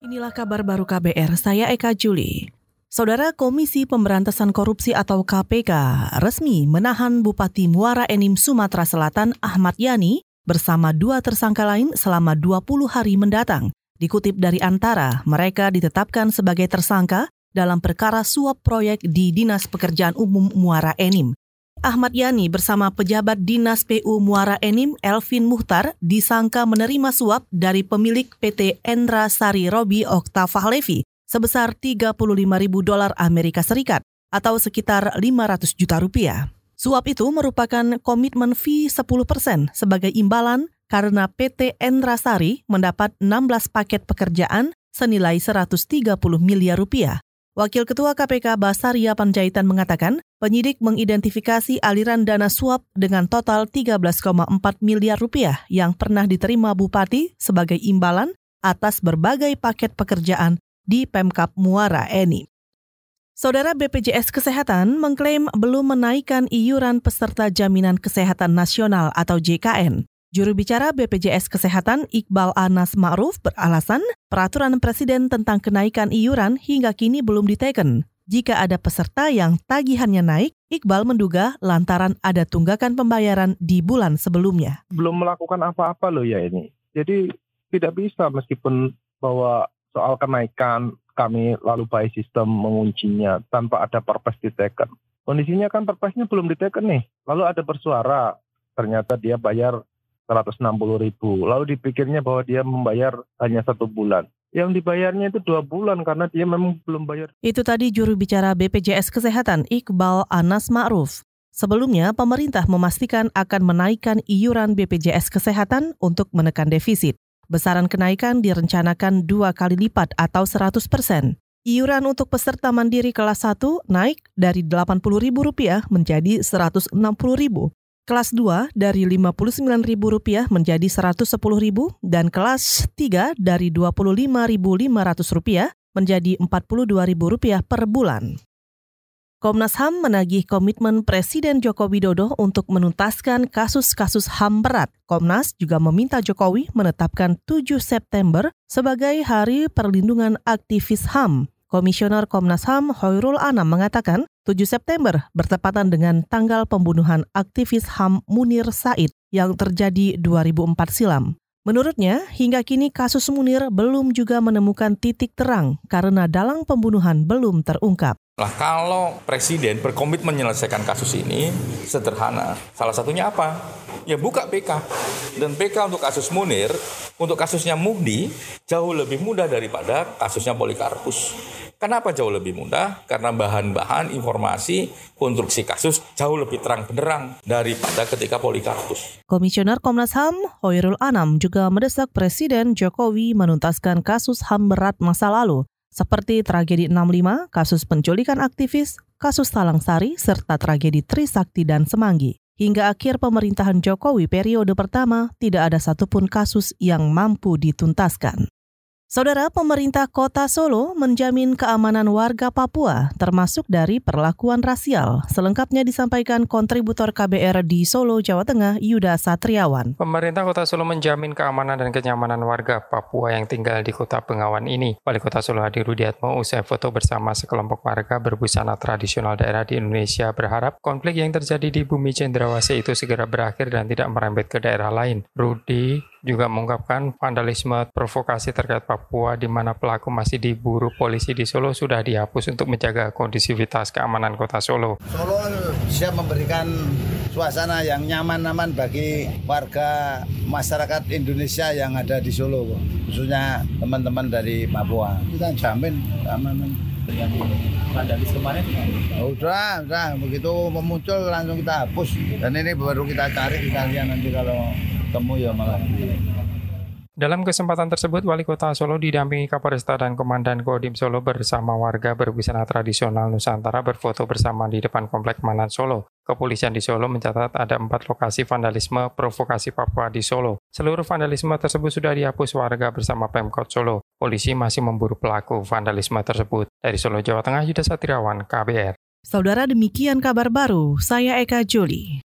Inilah kabar baru KBR, saya Eka Juli. Saudara Komisi Pemberantasan Korupsi atau KPK resmi menahan Bupati Muara Enim Sumatera Selatan Ahmad Yani bersama dua tersangka lain selama 20 hari mendatang. Dikutip dari Antara, mereka ditetapkan sebagai tersangka dalam perkara suap proyek di Dinas Pekerjaan Umum Muara Enim. Ahmad Yani bersama pejabat Dinas PU Muara Enim Elvin Muhtar disangka menerima suap dari pemilik PT Endra Sari Robi Oktavah Levi sebesar 35 ribu dolar Amerika Serikat atau sekitar 500 juta rupiah. Suap itu merupakan komitmen fee 10 persen sebagai imbalan karena PT Endra Sari mendapat 16 paket pekerjaan senilai 130 miliar rupiah Wakil Ketua KPK Basaria Panjaitan mengatakan, penyidik mengidentifikasi aliran dana suap dengan total 13,4 miliar rupiah yang pernah diterima Bupati sebagai imbalan atas berbagai paket pekerjaan di Pemkap Muara Eni. Saudara BPJS Kesehatan mengklaim belum menaikkan iuran peserta Jaminan Kesehatan Nasional atau JKN. Juru bicara BPJS Kesehatan Iqbal Anas Ma'ruf beralasan peraturan Presiden tentang kenaikan iuran hingga kini belum diteken. Jika ada peserta yang tagihannya naik, Iqbal menduga lantaran ada tunggakan pembayaran di bulan sebelumnya. Belum melakukan apa-apa loh ya ini. Jadi tidak bisa meskipun bahwa soal kenaikan kami lalu by sistem menguncinya tanpa ada perpres diteken. Kondisinya kan perpesnya belum diteken nih. Lalu ada bersuara, ternyata dia bayar 160 ribu. Lalu dipikirnya bahwa dia membayar hanya satu bulan. Yang dibayarnya itu dua bulan karena dia memang belum bayar. Itu tadi juru bicara BPJS Kesehatan Iqbal Anas Ma'ruf. Sebelumnya, pemerintah memastikan akan menaikkan iuran BPJS Kesehatan untuk menekan defisit. Besaran kenaikan direncanakan dua kali lipat atau 100 persen. Iuran untuk peserta mandiri kelas 1 naik dari Rp80.000 menjadi Rp160.000 kelas 2 dari Rp59.000 menjadi Rp110.000 dan kelas 3 dari Rp25.500 menjadi Rp42.000 per bulan. Komnas HAM menagih komitmen Presiden Joko Widodo untuk menuntaskan kasus-kasus HAM berat. Komnas juga meminta Jokowi menetapkan 7 September sebagai Hari Perlindungan Aktivis HAM. Komisioner Komnas HAM Hoirul Anam mengatakan 7 September bertepatan dengan tanggal pembunuhan aktivis HAM Munir Said yang terjadi 2004 silam. Menurutnya, hingga kini kasus Munir belum juga menemukan titik terang karena dalang pembunuhan belum terungkap. Nah, kalau presiden berkomitmen menyelesaikan kasus ini sederhana. Salah satunya apa? Ya buka PK. Dan PK untuk kasus Munir, untuk kasusnya Muhdi jauh lebih mudah daripada kasusnya Polikarpus. Kenapa jauh lebih mudah? Karena bahan-bahan informasi konstruksi kasus jauh lebih terang benderang daripada ketika Polikarpus. Komisioner Komnas HAM Hoirul Anam juga mendesak Presiden Jokowi menuntaskan kasus HAM berat masa lalu seperti tragedi 65, kasus penculikan aktivis, kasus Talang Sari, serta tragedi Trisakti dan Semanggi. Hingga akhir pemerintahan Jokowi periode pertama, tidak ada satupun kasus yang mampu dituntaskan. Saudara pemerintah kota Solo menjamin keamanan warga Papua termasuk dari perlakuan rasial. Selengkapnya disampaikan kontributor KBR di Solo, Jawa Tengah, Yuda Satriawan. Pemerintah kota Solo menjamin keamanan dan kenyamanan warga Papua yang tinggal di kota Bengawan ini. Wali kota Solo Hadi Rudiatmo usai foto bersama sekelompok warga berbusana tradisional daerah di Indonesia berharap konflik yang terjadi di bumi cendrawasih itu segera berakhir dan tidak merembet ke daerah lain. Rudi juga mengungkapkan vandalisme provokasi terkait Papua di mana pelaku masih diburu polisi di Solo sudah dihapus untuk menjaga kondisivitas keamanan kota Solo. Solo siap memberikan suasana yang nyaman-nyaman bagi warga masyarakat Indonesia yang ada di Solo, khususnya teman-teman dari Papua. Kita jamin keamanan. Vandalis kemarin? Oh, udah udah begitu memuncul langsung kita hapus. Dan ini baru kita cari kita lihat nanti kalau ketemu ya malah dalam kesempatan tersebut, Wali Kota Solo didampingi Kapolresta dan Komandan Kodim Solo bersama warga berbusana tradisional Nusantara berfoto bersama di depan Komplek Manan Solo. Kepolisian di Solo mencatat ada empat lokasi vandalisme provokasi Papua di Solo. Seluruh vandalisme tersebut sudah dihapus warga bersama Pemkot Solo. Polisi masih memburu pelaku vandalisme tersebut. Dari Solo, Jawa Tengah, Yuda Satriawan, KBR. Saudara demikian kabar baru, saya Eka Juli.